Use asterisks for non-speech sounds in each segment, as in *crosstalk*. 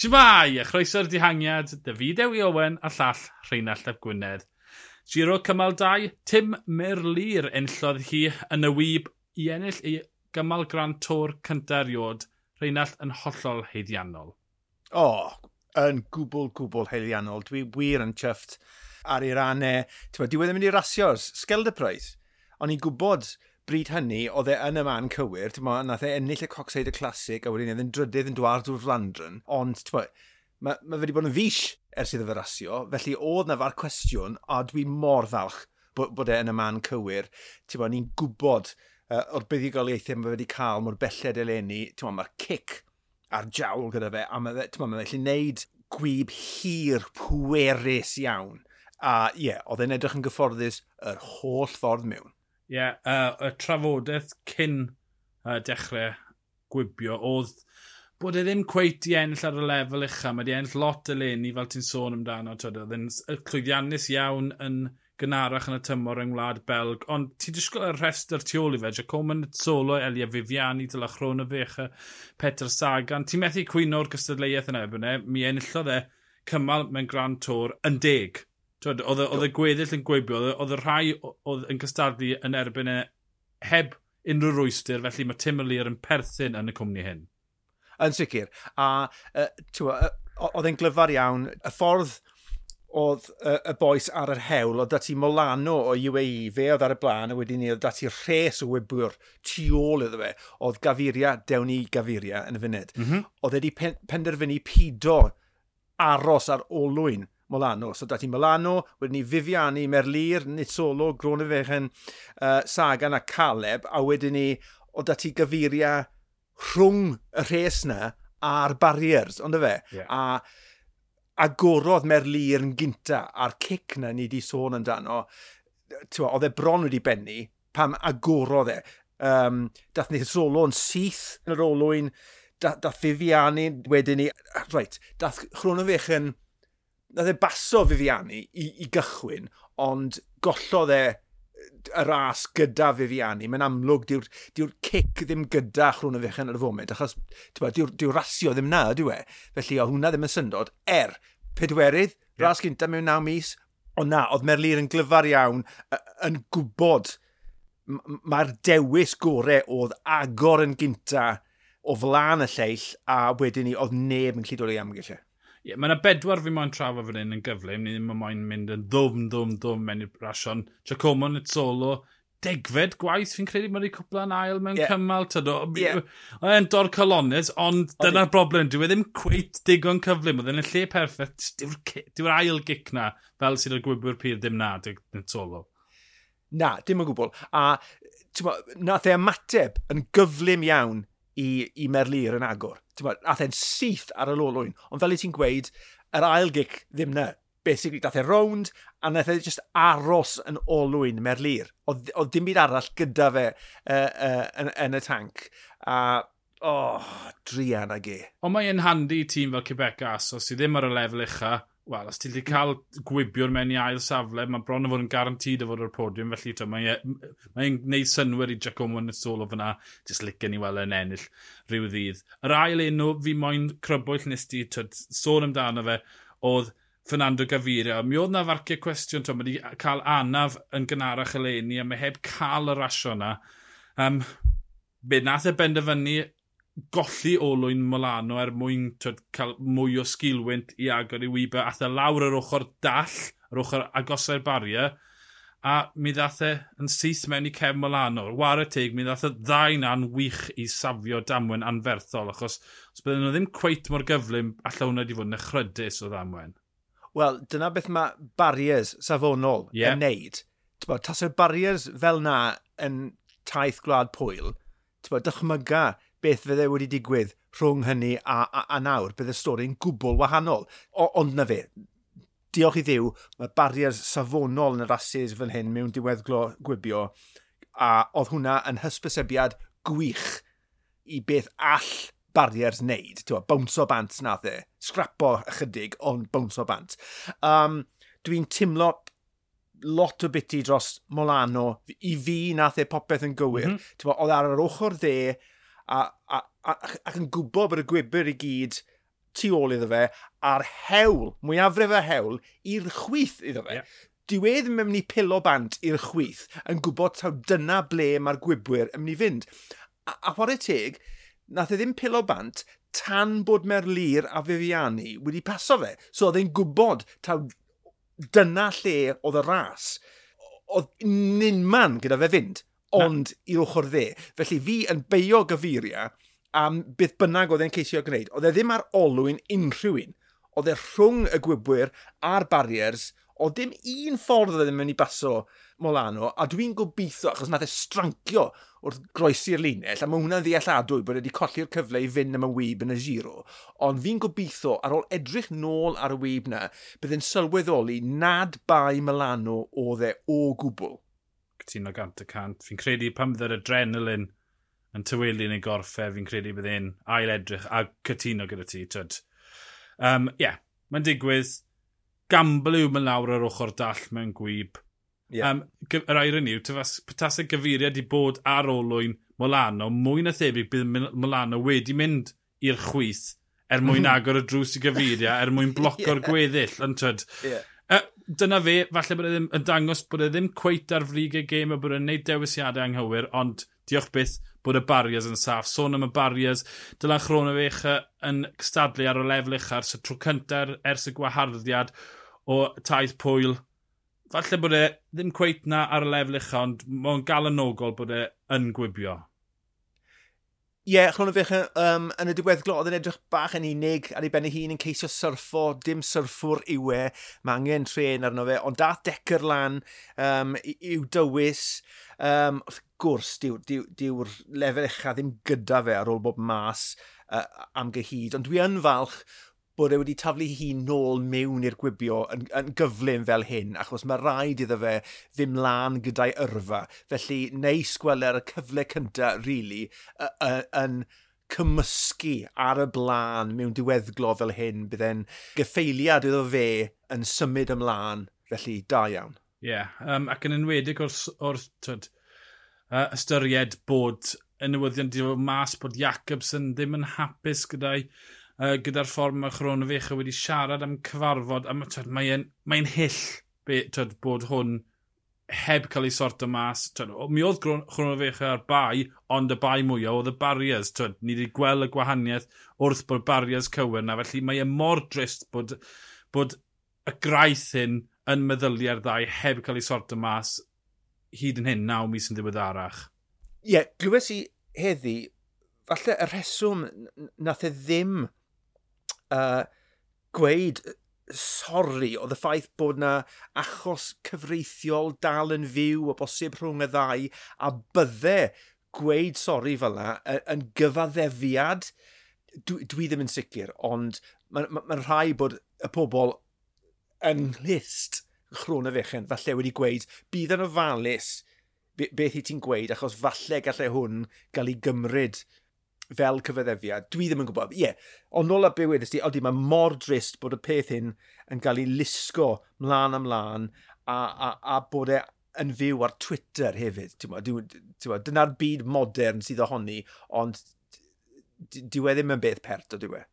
Shmai, a chroeso'r dihangiad, David Ewi Owen a llall Rheinald Ap Gwynedd. Giro cymal 2, Tim Merlir enllodd hi yn y wyb i ennill ei gymal gran tor cyntaf eriod, Rheinald yn hollol heiddiannol. O, oh, yn gwbl, gwbl heiddiannol. Dwi wir yn chyfft ar ei rannau. E Diwedd yn mynd i rasio'r Sgelder Prize. O'n i'n gwybod bryd hynny, oedd e yn y man cywir, ti'n modd, nath e ennill y Coxeid y Classic, a wedyn e'n drydydd yn dwar Dwardwr Flandron, ond, ti'n mae ma wedi bod yn fish ers iddo fe rasio, felly oedd na far cwestiwn, a dwi mor ddalch bod, bod e yn y man cywir. Ti'n bod, ni'n gwybod uh, o'r buddigoliaethau mae wedi cael mor belled eleni, ti'n bod, mae'r cic a'r jawl gyda fe, a mae fe, mae felly wneud gwyb hir pwerus iawn. A ie, yeah, oedd e'n edrych yn gyfforddus yr holl ffordd mewn. Ie, yeah, uh, y trafodaeth cyn uh, dechrau gwibio oedd bod e ddim cweit i ennill ar y lefel uchaf. Mae di ennill lot y leni fel ti'n sôn amdano. Oedd yn llwyddiannus iawn yn gynarach yn y tymor yng Ngwlad Belg. Ond ti'n disgwyl y rhestr tu ôl i fe. Jacoman Solo, Elia Viviani, Dyla Chrona Fecha, Petr Sagan. Ti'n methu cwyno'r gystadleuaeth yn ebyn e. Mi enillodd e cymal mewn Grand Tour yn deg. Oedd y gweddill yn gweibio, oedd y rhai oedd yn cystadlu yn erbyn e heb unrhyw rwystyr, felly mae Tim O'Lear yn perthyn yn y cwmni hyn. Yn sicr. A uh, oedd e'n glyfar iawn. Y ffordd oedd y, y boes ar yr hewl, oedd dati Molano o UAE, fe oedd ar y blaen, a wedyn ni oedd dati res o wybwyr tu ôl iddo fe, oedd Gaviria, dewn i Gaviria yn y funud. Mm -hmm. Oedd wedi penderfynu pido aros ar olwyn Molano. So dati Molano, wedyn ni Viviani, Merlir, Nitsolo, Gronefechen, uh, Sagan a Caleb, a wedyn ni o dati gyfuria rhwng y rhes na a'r barriers, ond fe? Yeah. A agorodd Merlir yn gynta a'r cic na ni wedi sôn amdano, oedd e bron wedi bennu pam agorodd e. Um, dath ni solo yn syth yn yr olwyn, dath, dath Viviani wedyn ni, right, dath Chronofech yn nath e baso Fifiani i, i gychwyn, ond gollodd e y ras gyda Fifiani. Mae'n amlwg, diw'r diw, cic ddim gyda chrwn y fechan ar y foment, achos diw'r diw, rasio ddim na, diw e. Felly, o hwnna ddim yn syndod, er pedwerydd, yeah. ras gynta mewn naw mis, ond na, oedd Merlir yn glyfar iawn, yn gwybod mae'r dewis gorau oedd agor yn gynta o flaen y lleill a wedyn ni oedd neb yn gallu dod ei amgyllau. E yeah, mae yna bedwar fi moyn trafod fan hyn yn gyflym, ni ddim yn moyn mynd yn ddwm, ddwm, ddwm mewn i'r rasion. Giacomo yn solo, degfed gwaith fi'n credu mae'n ei cwpla'n ail mewn yeah. cymal. Tyd, Yeah. Mae'n dor colonnes, ond dyna'r broblem. Dwi e ddim cweit digon cyflym. Oedd yn y lle perffaith, dyw'r ail gic na fel sydd o'r gwybwyr pyr ddim na, dwi'n e solo. Na, dim yn gwbl. A ma, nath e ymateb yn gyflym iawn i, i Merlir yn agor ath e'n syth ar y lolwyn. Ond fel i ti'n gweud, yr ail gic ddim na. Basically, dath e rownd, a nath e just aros yn olwyn Merlir. Oedd dim byd arall gyda fe uh, uh, yn, yn, y tank. A, oh, drian ag e. Ond mae'n handi tîm fel Quebec Asos, sydd ddim ar y lefel ucha, wel, os ti'n wedi cael gwibiwr mewn i ail safle, mae bron yn fod yn garantid o fod o'r podiwm, felly mae'n mae e, gwneud synwyr i Giacomo yn y solo fyna, jyst licen i weld yn ennill rhyw ddydd. Yr ail enw, fi moyn crybwyll nes ti, tyd, sôn amdano fe, oedd Fernando Gaviria. Mi oedd na farcio cwestiwn, mae wedi cael anaf yn gynharach eleni, a mae heb cael y rasio yna. Um, be nath e benderfynu golli olwyn Molano er mwyn twyd, cael mwy o sgilwynt i agor i wybe. Ath e lawr yr ochr dall, yr ochr agosau'r bariau, a mi ddath e yn syth mewn i cefn Molano. War y teg, mi ddath e ddau na'n wych i safio damwen anferthol, achos os bydden nhw ddim cweit mor gyflym, allai hwnna wedi fod yn ychrydus o ddamwen. Wel, dyna beth mae barriers safonol yeah. yn neud. Tas y barriers fel na yn taith gwlad pwyl, dychmyga beth fydde wedi digwydd rhwng hynny a, a, a nawr. Bydd y stori'n gwbl wahanol. O, ond na fe, diolch i ddiw, mae barriers safonol yn y rhasys fan hyn mewn diweddglo gwibio, a oedd hwnna yn hysbysebiad gwych i beth all barriers wneud. Bounce o bant na dde. Scrapo ychydig, ond bounce o bant. Um, Dwi'n timlo lot o biti dros Molano. I fi nath e popeth yn gywir. Mm -hmm. Oedd e ar yr ochr dde, a, a, a, ac yn gwybod bod y gwybr i gyd tu ôl iddo fe a'r hewl, mwyafrif y hewl, i'r chwith iddo fe. Yeah. Dyw e ddim yn mynd i pilo bant i'r chwith yn gwybod taw dyna ble mae'r gwybwyr yn mynd i fynd. A, a chwarae teg, nath e ddim pilo bant tan bod Merlir a Viviani wedi paso fe. So oedd e'n gwybod taw dyna lle oedd y ras. Oedd ninman gyda fe fynd ond i'r ochr dde. Felly fi yn beio gyfuriau am beth bynnag oedd e'n ceisio gwneud. Oedd e ddim ar olwyn unrhyw un. Oedd e rhwng y gwybwyr a'r barriers, o dim un ffordd oedd e'n mynd i baso Molano, a dwi'n gobeithio, achos nath e strancio wrth groesi'r linell, a mae hwnna'n ddealladwy bod wedi colli'r cyfle i fynd am y wyb yn y giro. Ond fi'n gobeithio, ar ôl edrych nôl ar y wyb na, bydd yn sylweddoli nad bai Milano oedd e o gwbl cytuno gant y cant. Fi'n credu pan bydd adrenalin yn tywelu yn ei gorffau, fi'n credu bydd e'n ail edrych a cytuno gyda ti. Ie, um, yeah, mae'n digwydd. Gambl yw mewn lawr ar ochr dall mewn gwyb. Yeah. Um, yr air yn yw, petasau gyfeiriad i bod ar olwyn Molano, mwy na thebyg bydd Molano wedi mynd i'r chwyth er mwyn agor y drws i gyfeiriau, er mwyn *laughs* bloco'r yeah. gweddill. Ond tyd, yeah dyna fe, falle bod e ddim yn dangos bod e ddim cweit ar frig y gêm a bod e'n neud dewisiadau anghywir, ond diolch byth bod y barriers yn saff. Sôn am y barriers, dyla chron o fech yn stadlu ar y lefel uchaf, so tro cyntaf ers y gwaharddiad o taith pwyl. Falle bod e ddim cweit na ar y lefel uchaf, ond mae'n galanogol bod e yn gwibio. Ie, yeah, chlwn o fech um, yn y diweddglo oedd yn edrych bach yn unig ar ei ben ei hun yn ceisio syrffo, dim syrffwr yw e, mae angen tren arno fe, ond dath decr lan um, i'w dywys, um, wrth gwrs, diw'r diw, diw, diw lefel uchaf ddim gyda fe ar ôl bob mas uh, am gyhyd, ond dwi yn falch bod e wedi taflu hi nôl mewn i'r gwibio yn, yn gyflym fel hyn, achos mae rhaid iddo fe ddim lan gyda'i yrfa. Felly, neu sgweler y cyfle cyntaf, really, yn cymysgu ar y blaen mewn diweddglo fel hyn, bydd e'n gyffeiliad iddo fe yn symud ymlaen, felly da iawn. Ie, yeah, um, ac yn enwedig o'r, or, twyd, uh, ystyried bod y newyddion wedi dod mas bod Jacobson ddim yn hapus gyda'i uh, gyda'r ffordd mae Chronovecha wedi siarad am cyfarfod, a mae'n mae mae hyll be, twyd, bod hwn heb cael ei sorto mas. Twyd, mi oedd Chronovecha ar bai, ond y bai mwyaf oedd y barriers. Twyd, ni wedi gweld y gwahaniaeth wrth bod barriers cywir na, felly mae e mor drist bod, bod y graith hyn yn meddyliau'r ddau heb cael ei sorto mas hyd yn hyn naw mis yn ddiweddarach. Ie, yeah, glywes i heddi, falle y rheswm nath e ddim uh, gweud sori oedd y ffaith bod na achos cyfreithiol dal yn fyw o bosib rhwng y ddau a bydde gweud sori fel yna yn gyfaddefiad dwi, dwi ddim yn sicr ond mae'n ma, ma rhai bod y pobl yn list chrôn y fechen falle wedi gweud bydd yn ofalus beth i ti'n gweud achos falle gallai hwn gael ei gymryd fel cyfeddefia, dwi ddim yn gwybod. Ie, yeah, ond nôl a be wedys ti, oeddi, mae mor drist bod y peth hyn yn cael ei lusgo mlaen ymlaen a, a, a bod e yn fyw ar Twitter hefyd. Dyna'r byd modern sydd ohoni, ond dyw e ddim yn beth pert o dyw e.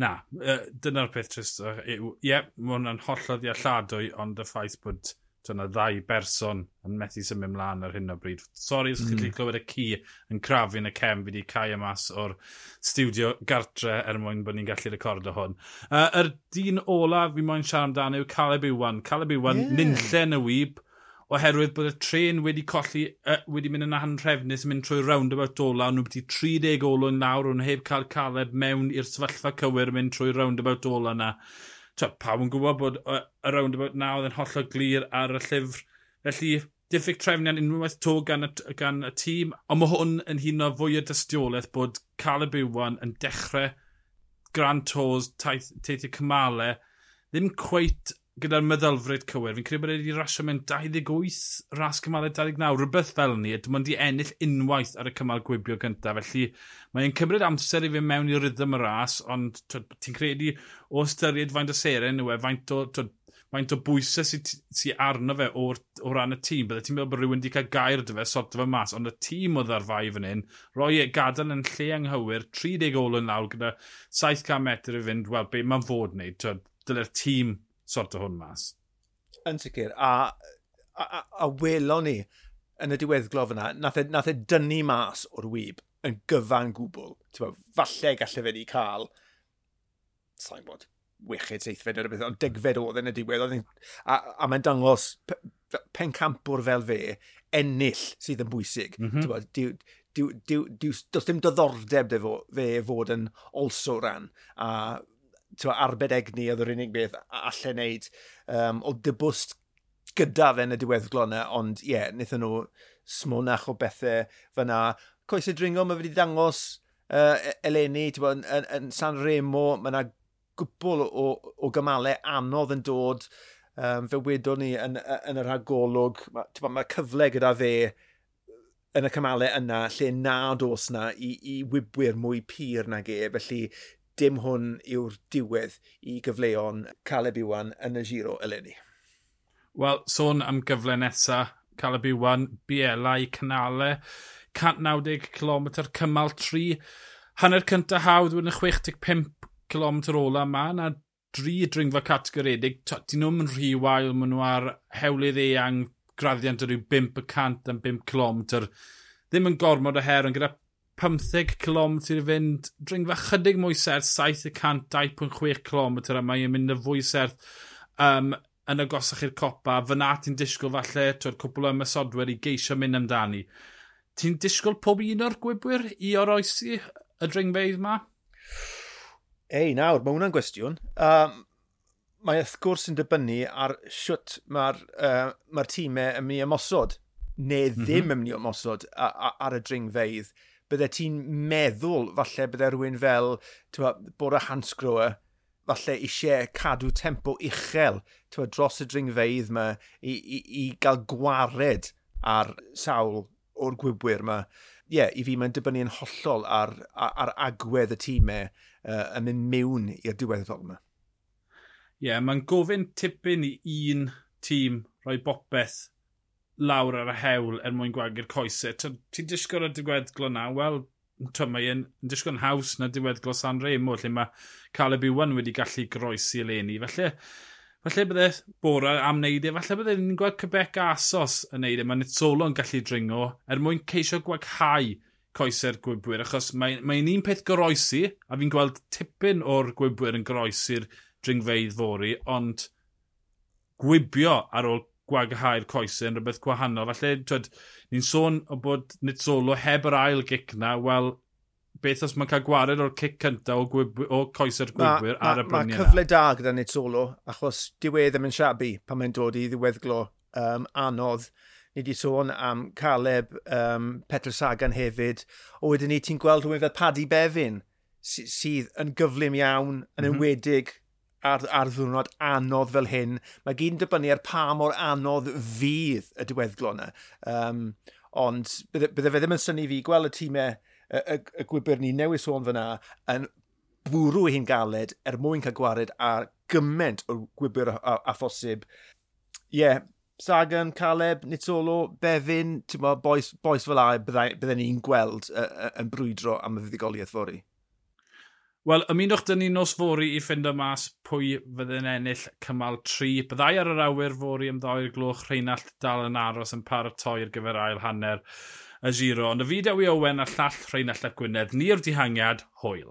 Na, dyna'r peth trist. Ie, yeah, mae hwnna'n hollol ddealladwy, ond y ffaith bod dyna ddau berson yn methu symud mlaen ar hyn o bryd. Sori os mm. chi'n hmm. clywed y ci yn crafu yn y cem, fi wedi cael y mas o'r studio gartre er mwyn bod ni'n gallu recordo hwn. Uh, yr er dyn olaf fi moyn siarad amdano yw Caleb Iwan. Caleb Iwan, yeah. nynllen y wyb, oherwydd bod y tren wedi colli, uh, wedi mynd yn anhrefnus yn mynd trwy'r roundabout ola, nhw wedi 30 olwyn lawr, nhw heb cael Caleb mewn i'r sefyllfa cywir mynd trwy'r roundabout ola yna to, pawb yn gwybod bod y roundabout na oedd yn hollol glir ar y llyfr. Felly, diffyg trefniad unwaith to gan y, gan y tîm, ond mae hwn yn hun o fwy o dystiolaeth bod Caleb Iwan yn dechrau Grand Tours, teithio cymalau, ddim cweit gyda'r meddylfryd cywir, fi'n credu bod wedi rasio mewn 28 ras cymalau 29, rhywbeth fel ni, dim ond i ennill unwaith ar y cymal gwibio gyntaf, felly mae'n cymryd amser i fi mewn i rhythm y ras, ond ti'n credu o ystyried faint o seren yw e, faint o, twyd, faint o bwysau sy'n sy, sy arno fe o, o ran y tîm, byddai ti'n meddwl bod rhywun wedi cael gair dy fe, sort fe mas, ond y tîm oedd ar fai fan hyn, roi e gadael yn lle anghywir, 30 olyn lawr gyda 700 metr i fynd, wel, be mae'n fod wneud, dyle'r tîm sort o hwn mas. Yn sicr, a, a, a, a welon ni yn y diweddglo fyna, nath e, nath e dynnu mas o'r wyb yn gyfan gwbl. Bo, falle gallai fe ni cael, sa'n bod, wechyd seithfed neu beth, ond degfed oedd yn y diwedd. A, a mae'n dangos pencampwr fel fe, ennill sydd yn bwysig. Mm -hmm. bod, diw, diw, diw, diw, does dim diddordeb fe fod yn olso ran. A arbed egni oedd yr unig beth allan wneud. um, o dybwst gyda fe yn y diweddglo yna, ond ie, yeah, wnaethon nhw smonach o bethau fyna. Coes y dringo, mae wedi dangos uh, eleni, bod, yn, yn, yn, San Remo, mae yna gwbl o, o gymalau anodd yn dod. Um, fe wedwn ni yn, yn yr agolwg, mae ma cyfle gyda fe yn y cymalau yna lle nad oes na i, i wybwyr mwy pyr nag e. Felly dim hwn yw'r diwedd i gyfleon Caleb Iwan yn y giro eleni. Wel, sôn am gyfle nesaf, Caleb Iwan, Biela i Cynale, 190 km cymal 3, hanner cyntaf hawdd wedyn y 65 km ola. Yma, na dri dringfa categoredig, dyn nhw'n rhy wael, maen nhw ar hewlydd eang, graddiant o ryw 5% am 5 km, ddim yn gormod o her, ond gyda 15 km i fynd, dringfa chydig mwy serth, 700, 2.6 km a mae'n mynd y fwy serth um, yn agosach i'r copa, fyna ti'n disgwyl falle, twyd cwpl o ymysodwyr i geisio mynd amdani. Ti'n disgwyl pob un o'r gwybwyr i oroesi y dringfeidd ma? Ei, nawr, mae hwnna'n gwestiwn. Um, mae wrth gwrs yn dibynnu ar siwt mae'r uh, mae tîmau yn mynd i ymosod, neu mhm. ddim mm -hmm. yn mynd i ymosod ar y dringfeidd bydde ti'n meddwl falle bydde rhywun fel tywa, bod y Hansgrohe falle eisiau cadw tempo uchel tywa, dros y dringfeidd yma i, i, i gael gwared ar sawl o'r gwybwyr yma. Ie, yeah, i fi mae'n dibynnu yn hollol ar, ar, ar agwedd y tîmau uh, yn mynd mewn i'r diweddol yma. Ie, yeah, mae'n gofyn tipyn i un tîm rhoi bopeth lawr ar y hewl er mwyn gwagu'r coesau. Ti'n disgwyl y diweddglo na, wel, mae'n disgwyl yn haws na diweddglo San Remo, lle mae Caleb Iwan wedi gallu groesi eleni. Felly, felly bydde bora am wneud e, falle bydde ni'n gweld Quebec a Asos yn wneud e, mae yn gallu dringo er mwyn ceisio gwaghau coesau'r gwybwyr, achos mae'n mae un peth goroesi, a fi'n gweld tipyn o'r gwybwyr yn goroesi'r dringfeidd fori, ond gwibio ar ôl gwaghau'r coesau yn rhywbeth gwahanol. Felly, twyd, ni'n sôn o bod nid solo heb yr ail gic na, wel, beth os mae'n cael gwared o'r cic cynta o, gwyb, o coesau'r gwybwyr ar y bryniau Mae cyfle da gyda nid solo, achos diwedd ddim yn siabu pan mae'n dod i ddiweddglo um, anodd. Ni wedi sôn am Caleb, um, Petr Sagan hefyd. O, wedyn ni ti'n gweld rhywun fel Paddy Bevin sydd yn gyflym iawn, yn mm -hmm. enwedig ar, ar ddwrnod anodd fel hyn. Mae gyd yn dibynnu ar pa mor anodd fydd y diweddglo yna. Um, ond bydde, bydde fe ddim yn syni fi gweld y tîmau y, y, y gwybr ni newis sôn fyna yn bwrw hi'n galed er mwyn cael gwared ar gymaint o gwybr a, a, a phosib. Ie, yeah, Sagan, Caleb, Nitolo, Befin, ti'n boes, boes fel a bydden ni'n gweld yn brwydro am y fuddigoliaeth fori. Wel, ymunwch dyn ni nos fori i ffind o mas pwy fydde'n ennill cymal 3. Byddai ar yr awyr fori am ddau'r gloch rheinald dal yn aros yn paratoi ar gyfer ail hanner y giro. Ond y fideo i Owen a llall Rheinald Ap Gwynedd, ni'r dihangiad, hwyl.